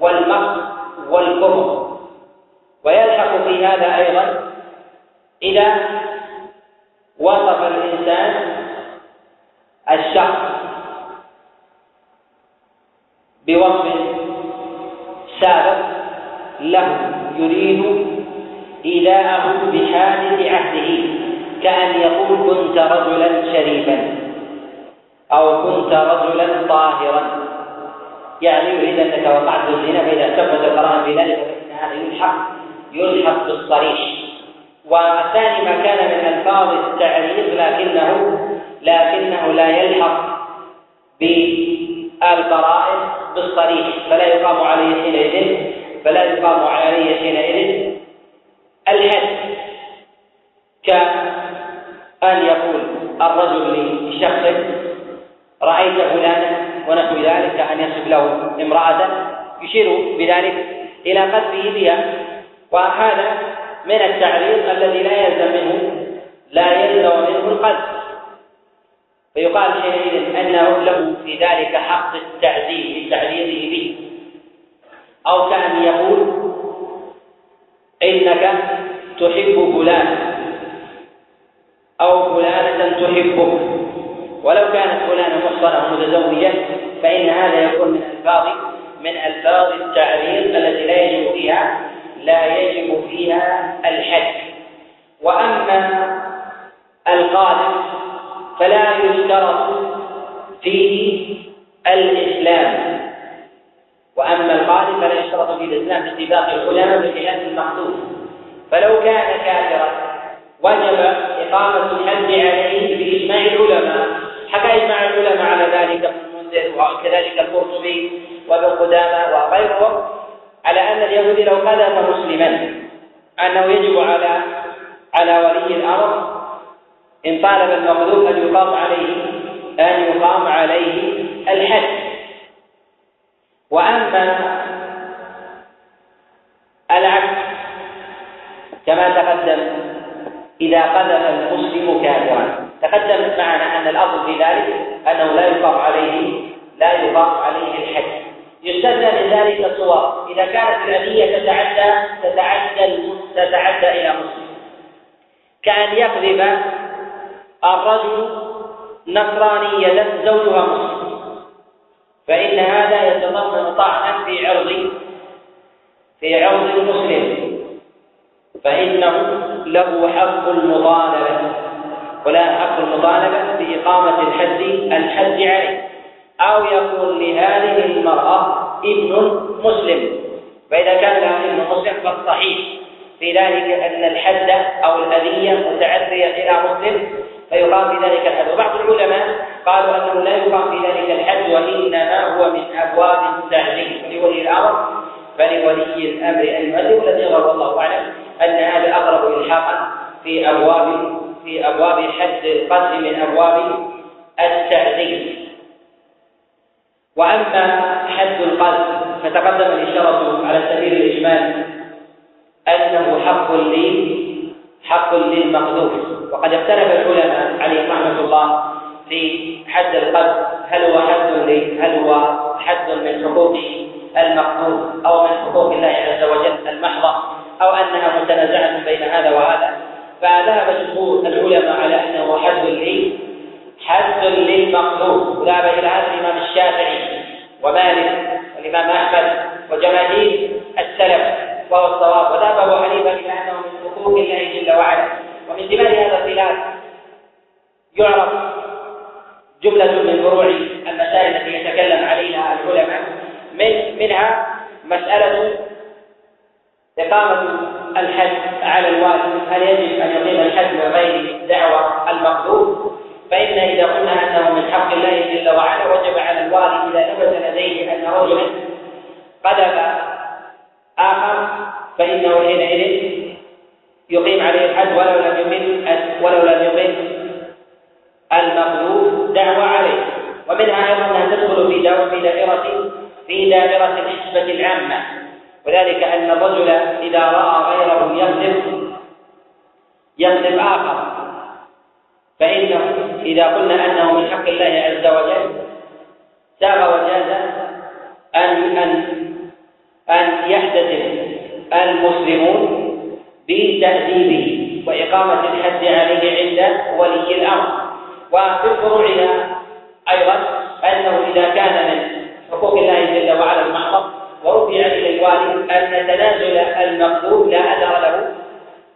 والمقت والكفر. ويلحق في هذا أيضا إذا وصف الإنسان الشخص بوصف سابق له يريد إيذاءه بحادث عهده كأن يقول كنت رجلا شريفا أو كنت رجلا طاهرا. يعني يريد أنك وقعت الزنا فإذا تم بذلك فإن هذا يلحق يلحق بالصريح والثاني ما كان من ألفاظ التعريض لكنه لكنه لا يلحق بالقرائن. بالصريح فلا يقام عليه حينئذ فلا يقام عليه حينئذ الحد كأن يقول الرجل لشخص رأيت فلانا ونحو ذلك كأن يصف له امرأة يشير بذلك إلى قذفه بها. وهذا من التعريض الذي لا يلزم منه لا يلزم منه القذف فيقال حينئذ أنه له في ذلك حق التعزيز لتعريضه به. أو كأن يقول إنك تحب فلان أو فلانة تحبك ولو كانت فلانة محصنة متزوجة فإن هذا يكون من ألفاظ من ألفاظ التعريض التي لا يجب فيها لا يجب فيها الحد. وأما القادم فلا يشترط فيه الإسلام. وأما القادم فلا يشترط فيه الإسلام باتفاق العلماء بخلاف المحدود. فلو كان كافرا وجب إقامة الحد عليه بإجماع العلماء حكى إجماع العلماء على ذلك ابن المنذر وكذلك القرطبي وابن قدامة وغيرهم على أن اليهودي لو قذف مسلما أنه يجب على على ولي الأمر إن طالب المقذوف أن يقام عليه أن يقام عليه الحد. وأما العكس كما تقدم إذا قذف المسلم كافرا. تقدم معنا أن الأصل في ذلك أنه لا يقام عليه لا يقام عليه الحد. يستثنى من ذلك الصور إذا كانت الأذية تتعدى تتعدى تتعدى إلى مسلم. كأن يقذف الرجل نصرانية زوجها مسلم. فإن هذا يتضمن طعنا في عرض في عرض المسلم. فإنه له حق المطالبة ولا حق المطالبة بإقامة الحد الحد عليه. أو يكون لهذه المرأة ابن مسلم. فإذا كان لها ابن مسلم فالصحيح في ذلك أن الحد أو الأذية متعدية إلى مسلم فيقام في ذلك الحد وبعض العلماء قالوا أنه لا يقام في ذلك الحد وإنما هو من أبواب التعليم. ولولي الأمر فلولي الأمر أن يؤدب الذي يظهر والله أعلم أن هذا أقرب إلحاقا في أبواب في أبواب حد القتل من أبواب التعذيب وأما حد القذف فتقدم الإشارة على سبيل الإجمال أنه حق لي حق للمقذوف. وقد اختلف العلماء عليهم رحمة الله في حد القذف هل هو حد هل هو حد من حقوق المقذوف أو من حقوق الله عز وجل المحضة أو أنها متنازعة بين هذا وهذا. فذهب جمهور العلماء على أنه حد لي حد للمقذوف. وذهب إلى هذا الإمام الشافعي ومالك والإمام أحمد وجماهير السلف. وهو الصواب وذهب أبو حنيفة إلى أنه من حقوق الله جل وعلا. ومن ثمار هذا الخلاف يعرف جملة من فروع المسائل التي يتكلم عليها العلماء. من منها مسألة إقامة الحد على الوالد هل يجب أن يقيم الحد من غير دعوى المقذوف فإن إذا قلنا أنه من حق الله جل وعلا وجب على الوالي إذا ثبت لديه أن رجلا قذف آخر فإنه حينئذ يقيم عليه الحد ولو لم يقيم ولو لم يقيم المقذوف دعوى عليه. ومنها أيضا أنها تدخل في في دائرة في دائرة الحسبة العامة. وذلك أن الرجل إذا رأى غيره يقذف يقذف آخر. فإنه إذا قلنا أنه من حق الله عز وجل ساغ وجاز أن أن أن يحتسب المسلمون بتأديبه وإقامة الحد عليه عند ولي الأمر. وفي فروعها أيضا أنه إذا كان من حقوق الله جل وعلا المحضر ورفع إلى الوالي أن تنازل المقلوب لا أثر له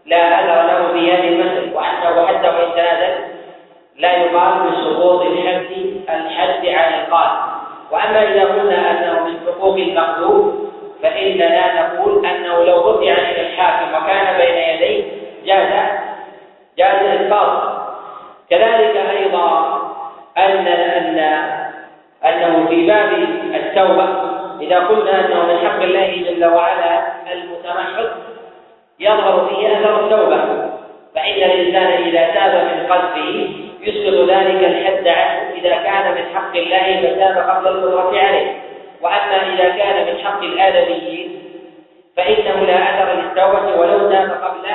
لا أثر له في هذه المسألة وأنه حتى وإن تنازل لا يقال بسقوط الحد الحد على القاتل. وأما إذا قلنا أنه من حقوق المقلوب فإننا نقول أنه لو رفع إلى الحاكم وكان بين يديه جاز جاز إسقاط كذلك أيضا أن أن أنه في باب التوبة إذا قلنا أنه من حق الله جل وعلا المتمحض يظهر فيه أثر التوبة. فإن الإنسان إذا تاب من قلبه يسقط ذلك الحد عنه إذا كان من حق الله فتاب قبل القدرة عليه. وأما إذا كان من حق الآدميين فإنه لا أثر للتوبة ولو تاب قبل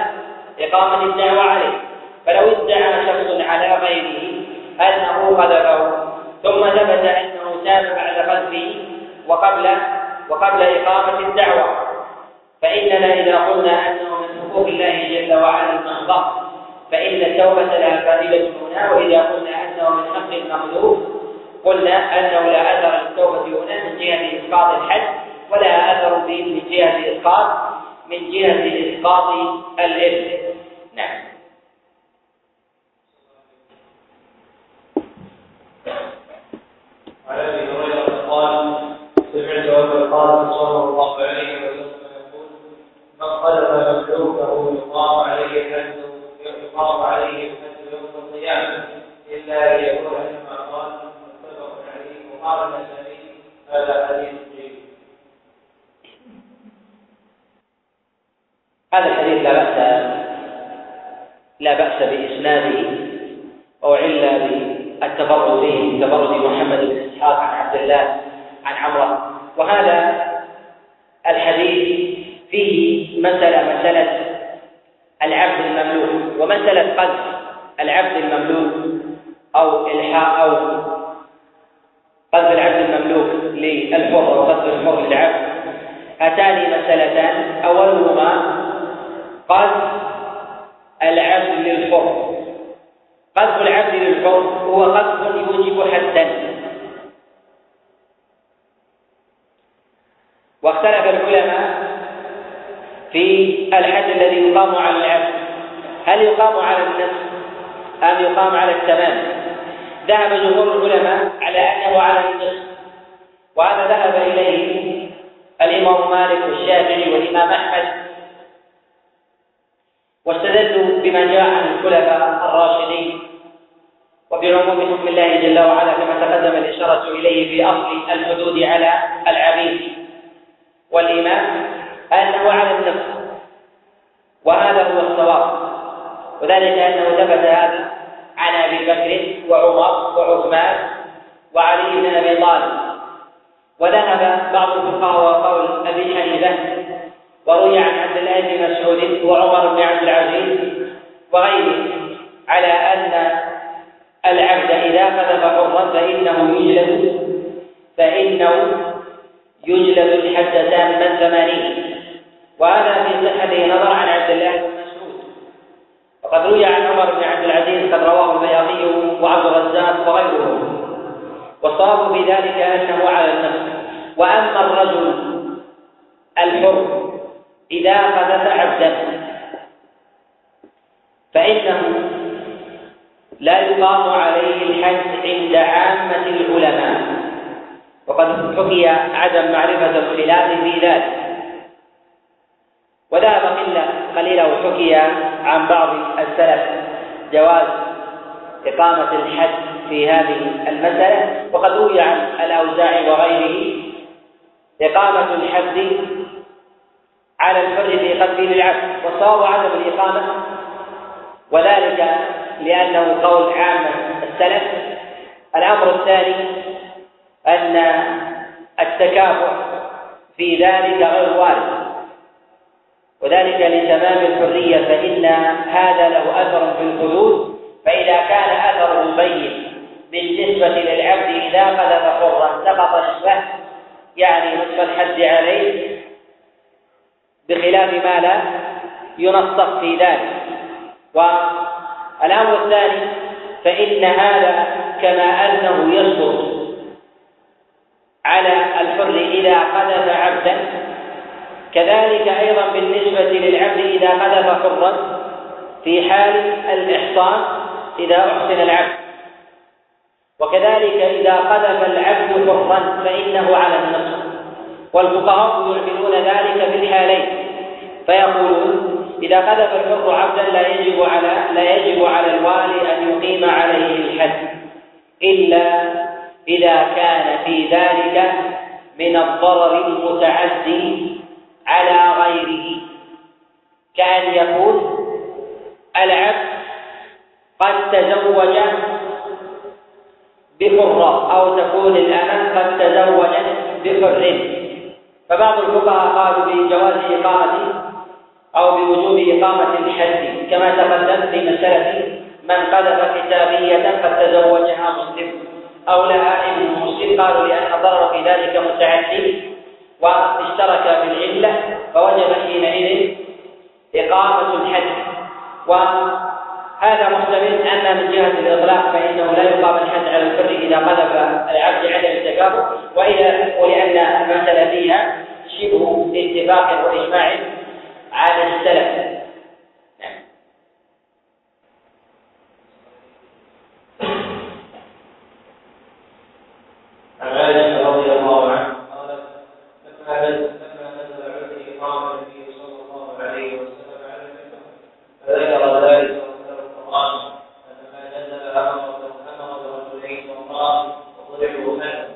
إقامة الدعوة عليه. فلو ادعى شخص على غيره أنه قذفه ثم ثبت أنه تاب بعد قذفه وقبل وقبل إقامة الدعوة. فإننا إذا قلنا أنه من حقوق الله جل وعلا المحضر فإن التوبة لها فائدة هنا. وإذا قلنا أنه من حق المخلوق قلنا أنه لا أثر للتوبة هنا من جهة إسقاط الحد ولا أثر فيه من جهة إسقاط من جهة إسقاط الإثم نعم. عن أبي هريرة قال سمعت أبا القاسم صلى الله عليه وسلم يقول من قذف مملوكه يقام عليه الحد يقام عليه الحد يوم القيامة إلا ان يكون كما قال النسائي هذا حديث هذا الحديث لا بأس لا بأس بإسناده أو علة بالتفرد به تفرد محمد بن إسحاق عن عبد الله عن عمرو وهذا الحديث فيه مسألة مسألة العبد المملوك ومسألة قذف العبد المملوك أو إلحاء أو قذف العبد المملوك للحر أو قذف الحر للعبد. هاتان مسألتان. أولهما قذف العبد للحر. قذف العبد للحر هو قذف يوجب حدا. واختلف العلماء في الحد الذي يقام على العبد. هل يقام على النصف أم يقام على التمام؟ ذهب جمهور العلماء على أنه على النصف. وهذا ذهب إليه الإمام مالك والشافعي والإمام أحمد. واستدلوا بما جاء عن الخلفاء الراشدين. وبعموم حكم الله جل وعلا كما تقدم الإشارة إليه في أصل الحدود على العبيد. والإمام أنه على النصف. وهذا هو الصواب. وذلك أنه ثبت هذا عن أبي بكر وعمر وعثمان وعلي بن أبي طالب. وذهب بعض الفقهاء وقول أبي حنيفة وروي عن عبد الله بن مسعود وعمر بن عبد العزيز وغيره على أن العبد إذا قذف حرا فإنه يجلد فإنه يجلد الحد تاما ثمانين. وهذا في صحته نظر عن عبد الله بن مسعود وقد روي عن عمر بن عبد العزيز قد رواه البياقي وعبد الرزاق وغيرهم والصواب في ذلك أنه على النفس. وأما الرجل الحر إذا قذف عبدا فإنه لا يقام عليه الحد عند عامة العلماء. وقد حكي عدم معرفة الخلاف في ذلك. وذهب قلة قليلة وحكي عن بعض السلف جواز إقامة الحد في هذه المسألة وقد روي عن الأوزاعي وغيره إقامة الحد على الحر في قتله للعبد والصواب عدم الإقامة وذلك لأنه قول عامة السلف. الأمر الثاني أن التكافؤ في ذلك غير وارد وذلك لتمام الحرية فإن هذا له أثر في الحدود فإذا كان أثره بين بالنسبة للعبد إذا قذف حرا سقط نصفه يعني نصف الحد عليه بخلاف ما لا ينصف في ذلك. والأمر الثاني فإن هذا كما أنه يسقط على الحر إذا قذف عبدا كذلك أيضا بالنسبة للعبد إذا قذف حرا في حال الإحصان إذا أحسن العبد. وكذلك إذا قذف العبد حرا فإنه على النصف والفقهاء يعملون ذلك في الحالين فيقولون إذا قذف الحر عبدا لا يجب على لا يجب على الوالي أن يقيم عليه الحد. إلا إذا كان في ذلك من الضرر المتعدي على غيره. كأن يكون العبد قد تزوج بحرة أو تكون الأمة قد تزوجت بحر. فبعض الفقهاء قالوا بجواز إقامة أو بوجوب إقامة الحد كما تقدم في مسألة من قذف كتابية قد تزوجها مسلم أو لها ابن مسلم قالوا لأن الضرر في ذلك متعدي واشترك في العلة فوجب حينئذ إقامة الحد وهذا محتمل أن من جهة الإطلاق فإنه لا يقام الحد على الفر إذا قذف العبد عدم التكافؤ وإذا ولأن المسألة فيها شبه اتفاق وإجماع على السلف عن عائشة رضي الله عنها قالت لما لما نزل عليه قام النبي صلى الله عليه وسلم على المنبر فذكر ذلك وذكر القرآن أن ما نزل أمر أمر برجلين وامرأة وضربوا عنه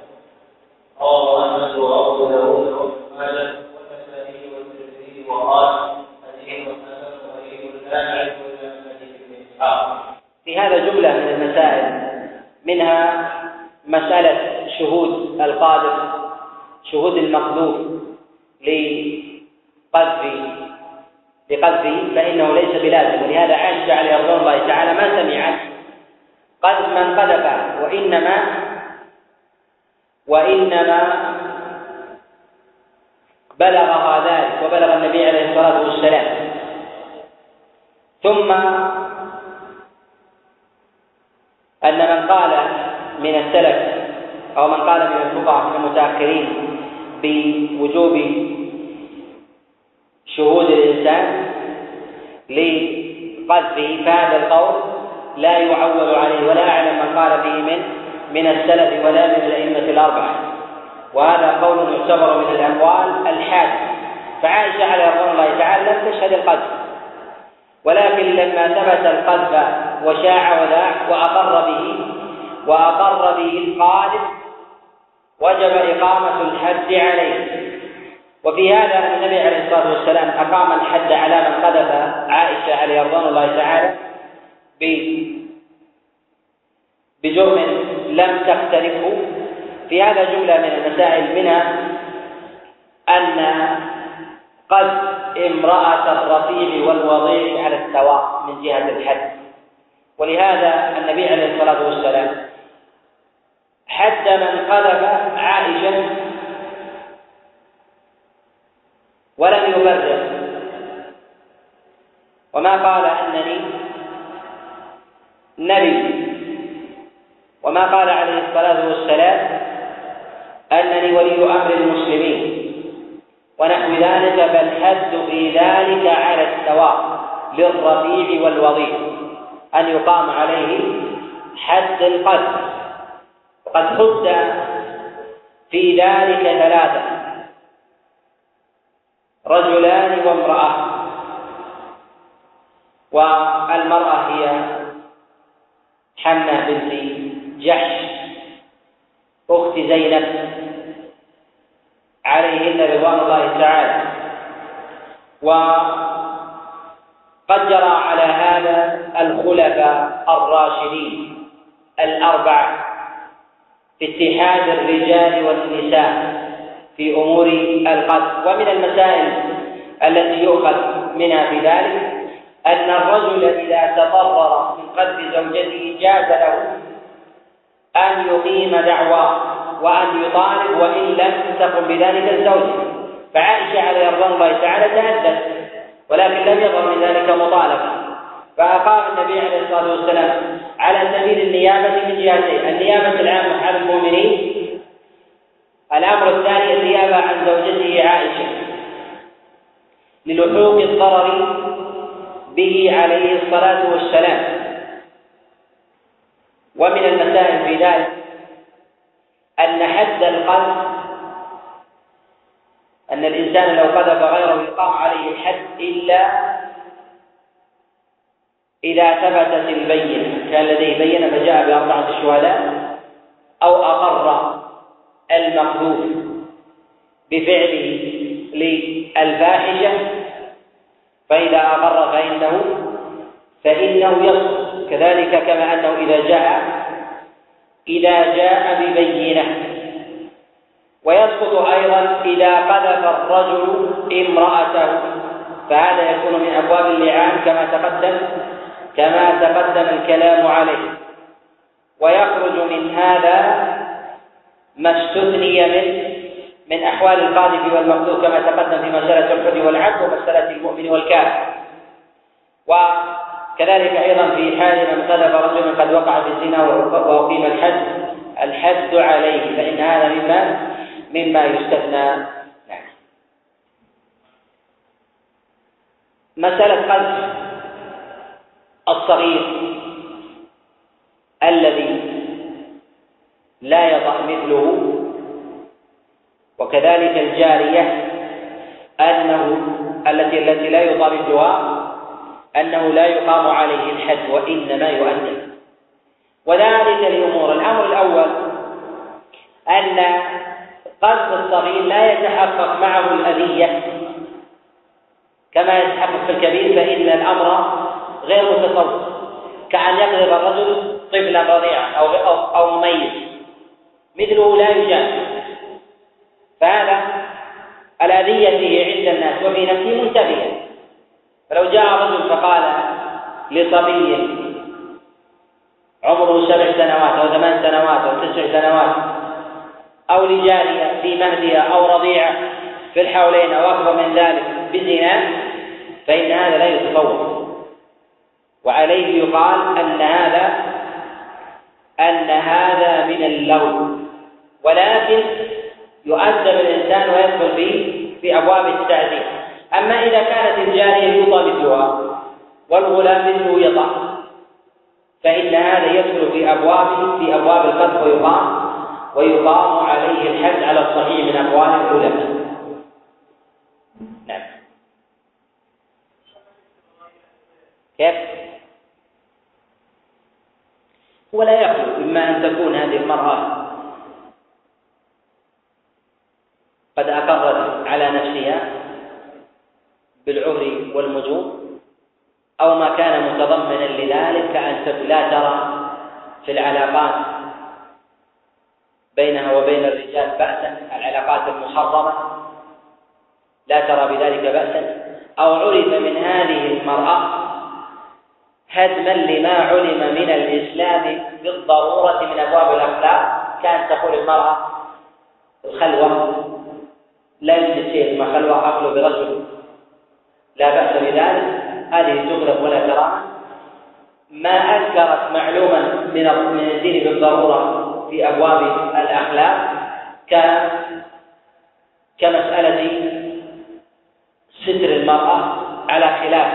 رواه أحمد وأبو داود وابن ماجه والنسائي والترمذي وقال حديث حسن غريب لا نعرف إلا من حديث ابن إسحاق في هذا جملة من المسائل منها مسألة شهود القاذف شهود المقذوف لقذف لقذفه فإنه ليس بلازم ولهذا عائشة عليه رضوان الله تعالى ما سمعت قذف من قذف وإنما وإنما بلغها ذلك وبلغ النبي عليه الصلاة والسلام. ثم أن من قال من السلف أو من قال من الفقهاء المتأخرين بوجوب شهود الإنسان لقذفه فهذا القول لا يعول عليه ولا أعلم من قال به من من السلف ولا من الأئمة الأربعة. وهذا قول يعتبر من الأقوال الحادث فعائشة عليه رضوان الله تعالى لم تشهد القذف. ولكن لما ثبت القذف وشاع وذاع وأقر به وأقر به القاذف وجب إقامة الحد عليه. وفي هذا أن النبي عليه الصلاة والسلام أقام الحد على من قذف عائشة عليه رضوان الله تعالى بجرم لم تقترفه. في هذا جملة من المسائل منها أن قذف امرأة الرفيع والوضيع على السواء من جهة الحد. ولهذا النبي عليه الصلاة والسلام حد من قذف عائشة ولم يبرر. وما قال أنني نبي. وما قال عليه الصلاة والسلام أنني ولي أمر المسلمين ونحو ذلك فالحد في ذلك على السواء للرفيع والوضيع أن يقام عليه حد القذف قد حد في ذلك ثلاثة رجلان وامرأة. والمرأة هي حمنة بنت جحش. أخت زينب. عليهن رضوان الله تعالى. وقد جرى على هذا الخلفاء الراشدين الأربعة في اتحاد الرجال والنساء في أمور القتل. ومن المسائل التي يؤخذ منها في ذلك أن الرجل إذا تضرر من قتل زوجته جاز له أن يقيم دعوى وأن يطالب وإن لم تقم بذلك الزوجه فعائشة عليه رضوان الله تعالى تهدد ولكن لم يظهر من ذلك مطالبة. فأقام النبي عليه الصلاة والسلام على سبيل النيابة من جهتين النيابة العامة على المؤمنين الأمر الثاني النيابة عن زوجته عائشة. للحوق الضرر به عليه الصلاة والسلام. ومن المسائل في ذلك أن حد القذف أن الإنسان لو قذف غيره يقام عليه الحد إلا إذا ثبتت البينة كان لديه بينة فجاء بأربعة شهداء أو أقر المقذوف بفعله للفاحشة فإذا أقر فإنه فإنه يسقط كذلك كما أنه إذا جاء إذا جاء ببينة. ويسقط أيضا إذا قذف الرجل امرأته. فهذا يكون من أبواب اللعان كما تقدم كما تقدم الكلام عليه. ويخرج من هذا ما استثني من من أحوال القاذف والمقذوف كما تقدم في مسألة الحد والعبد ومسألة المؤمن والكافر. وكذلك أيضا في حال من قذف رجل قد وقع في الزنا وأقيم الحد. الحد عليه فإن هذا مما مما يستثنى. نعم. مسألة قذف الصغير الذي لا يضع مثله وكذلك الجارية أنه التي التي لا يضع مثلها أنه لا يقام عليه الحد وإنما يؤدب. وذلك لأمور الأمر الأول أن قذف الصغير لا يتحقق معه الأذية. كما يتحقق في الكبير فإن الأمر غير متصور. كأن يقذف الرجل طفلا رضيعا أو أو مميز مثله لا يجاز. فهذا الأذية عند الناس وفي نفسه منتفية فلو جاء رجل فقال لصبي عمره سبع سنوات أو ثمان سنوات أو تسع سنوات أو لجارية في مهدها أو رضيعة في الحولين أو أكبر من ذلك بزنا فإن هذا لا يتصور وعليه يقال أن هذا أن هذا من اللغو. ولكن يؤدب الإنسان ويدخل في في أبواب التعذيب. أما إذا كانت الجارية يوطى والغلام مثله يطع فإن هذا يدخل في أبواب في أبواب القذف ويقام ويقام عليه الحد على الصحيح من أقوال العلماء نعم كيف؟ ولا يخلو إما أن تكون هذه المرأة قد أقرت على نفسها بالعهر والمجون أو ما كان متضمنا لذلك كأن لا ترى في العلاقات بينها وبين الرجال بأسا العلاقات المحرمة لا ترى بذلك بأسا أو عرف من هذه المرأة هدما لما علم من الإسلام بالضرورة من أبواب الأخلاق. كان تقول المرأة الخلوة لا يوجد شيء ما خلوة عقله برجل. لا بأس بذلك. هذه تغلب ولا كرامة. ما أنكرت معلوما من الدين بالضرورة في أبواب الأخلاق ك كمسألة ستر المرأة على خلاف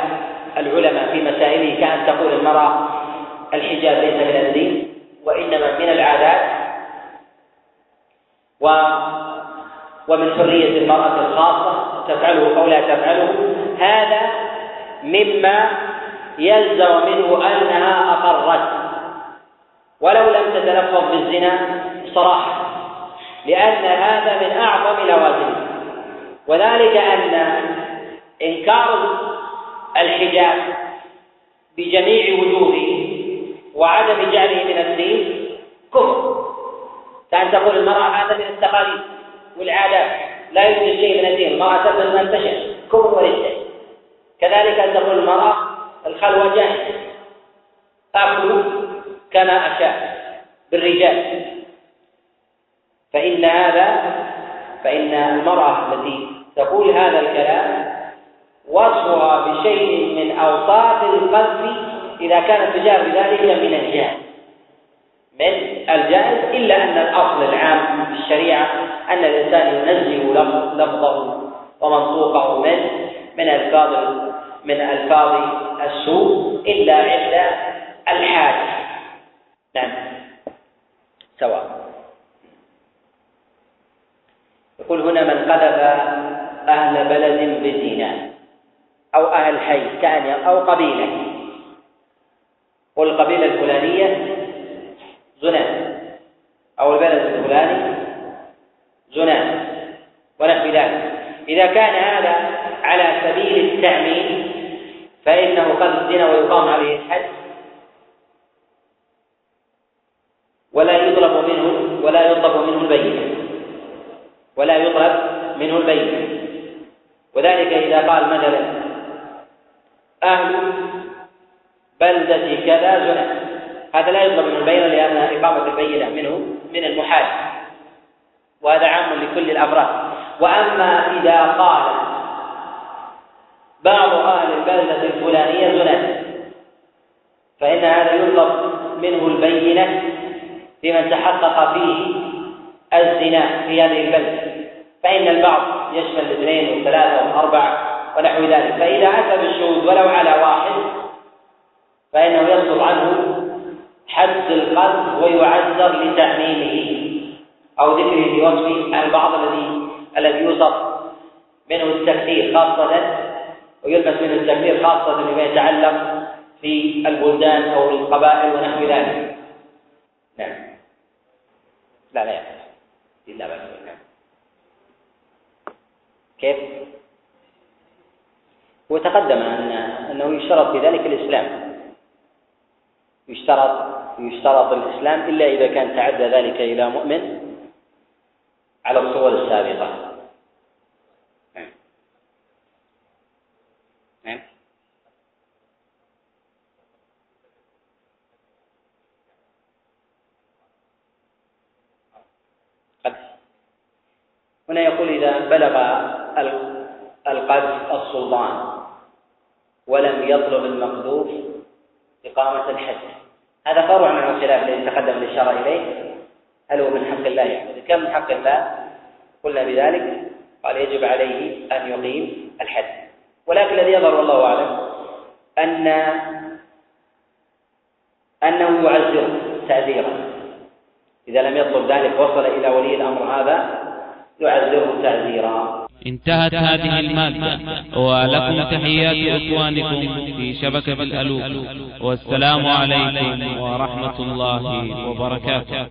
العلماء في مسائله. كأن تقول المرأة الحجاب ليس من الدين وإنما من العادات. و ومن حرية المرأة الخاصة. تفعله أو لا تفعله. هذا مما يلزم منه أنها أقرت. ولو لم تتلفظ بالزنا صراحة لأن هذا من أعظم لوازمه. وذلك أن إنكار الحجاب بجميع وجوهه وعدم جعله من الدين كفر. كأن تقول المرأة هذا من التقاليد والعادات لا يوجد شيء من الدين. المرأة تلبس ما تشاء كفر وليس كذلك أن تقول المرأة الخلوة جاهزة أكل كما أشاء بالرجال. فإن هذا فإن المرأة التي تقول هذا الكلام وصفها بشيء من أوصاف القذف إذا كانت تجاه ذلك من الجائز من الجائز إلا أن الأصل العام في الشريعة أن الإنسان ينزه لفظه ومنطوقه من من ألفاظ من ألفاظ السوء إلا عند الحاجة نعم. سواء. يقول هنا من قذف أهل بلد بزنا أو أهل حي كأن أو قبيلة. والقبيلة الفلانية زنا أو البلد الفلاني زنا ونحو ذلك. إذا كان هذا على سبيل التعميم فإنه قد الزنا ويقام عليه الحد ولا يطلب منه ولا يطلب منه البينة ولا يطلب منه البينة وذلك إذا قال مثلا أهل بلدة كذا زنا. هذا لا يطلب منه البينة لأن إقامة البينة منه من المحال. وهذا عام لكل الأفراد. وأما إذا قال بعض أهل البلدة الفلانية زنا فإن هذا يطلب منه البينة لمن تحقق فيه الزنا في هذه البلدة. فإن البعض يشمل الاثنين والثلاثة والأربعة ونحو ذلك. فإذا أتى بالشهود ولو على واحد فإنه يسقط عنه حد القذف ويعذر لتعميمه أو ذكره في وصف البعض الذي الذي يوصف منه التكثير خاصة ويلبس منه التكثير خاصة بما يتعلق في البلدان أو القبائل ونحو ذلك. نعم. لا لا إلا بأس نعم. كيف؟ وتقدم أن أنه يشترط في ذلك الإسلام. يشترط يشترط الإسلام إلا إذا كان تعدى ذلك إلى مؤمن على الصور السابقة نعم نعم هنا يقول إذا بلغ القذف السلطان ولم يطلب المقذوف إقامة الحد. هذا فرع عن الخلاف الذي تقدم الإشارة إليه. هل هو من حق الله؟ يعني كان من حق الله؟ قلنا بذلك. قال يجب عليه أن يقيم الحد. ولكن الذي يظهر والله أعلم أن أنه يعزره تعزيرا إذا لم يطلب ذلك وصل إلى ولي الأمر هذا يعزره تعزيرا انتهت هذه المادة ولكم تحيات إخوانكم في شبكة الألوف. والسلام عليكم ورحمة الله وبركاته.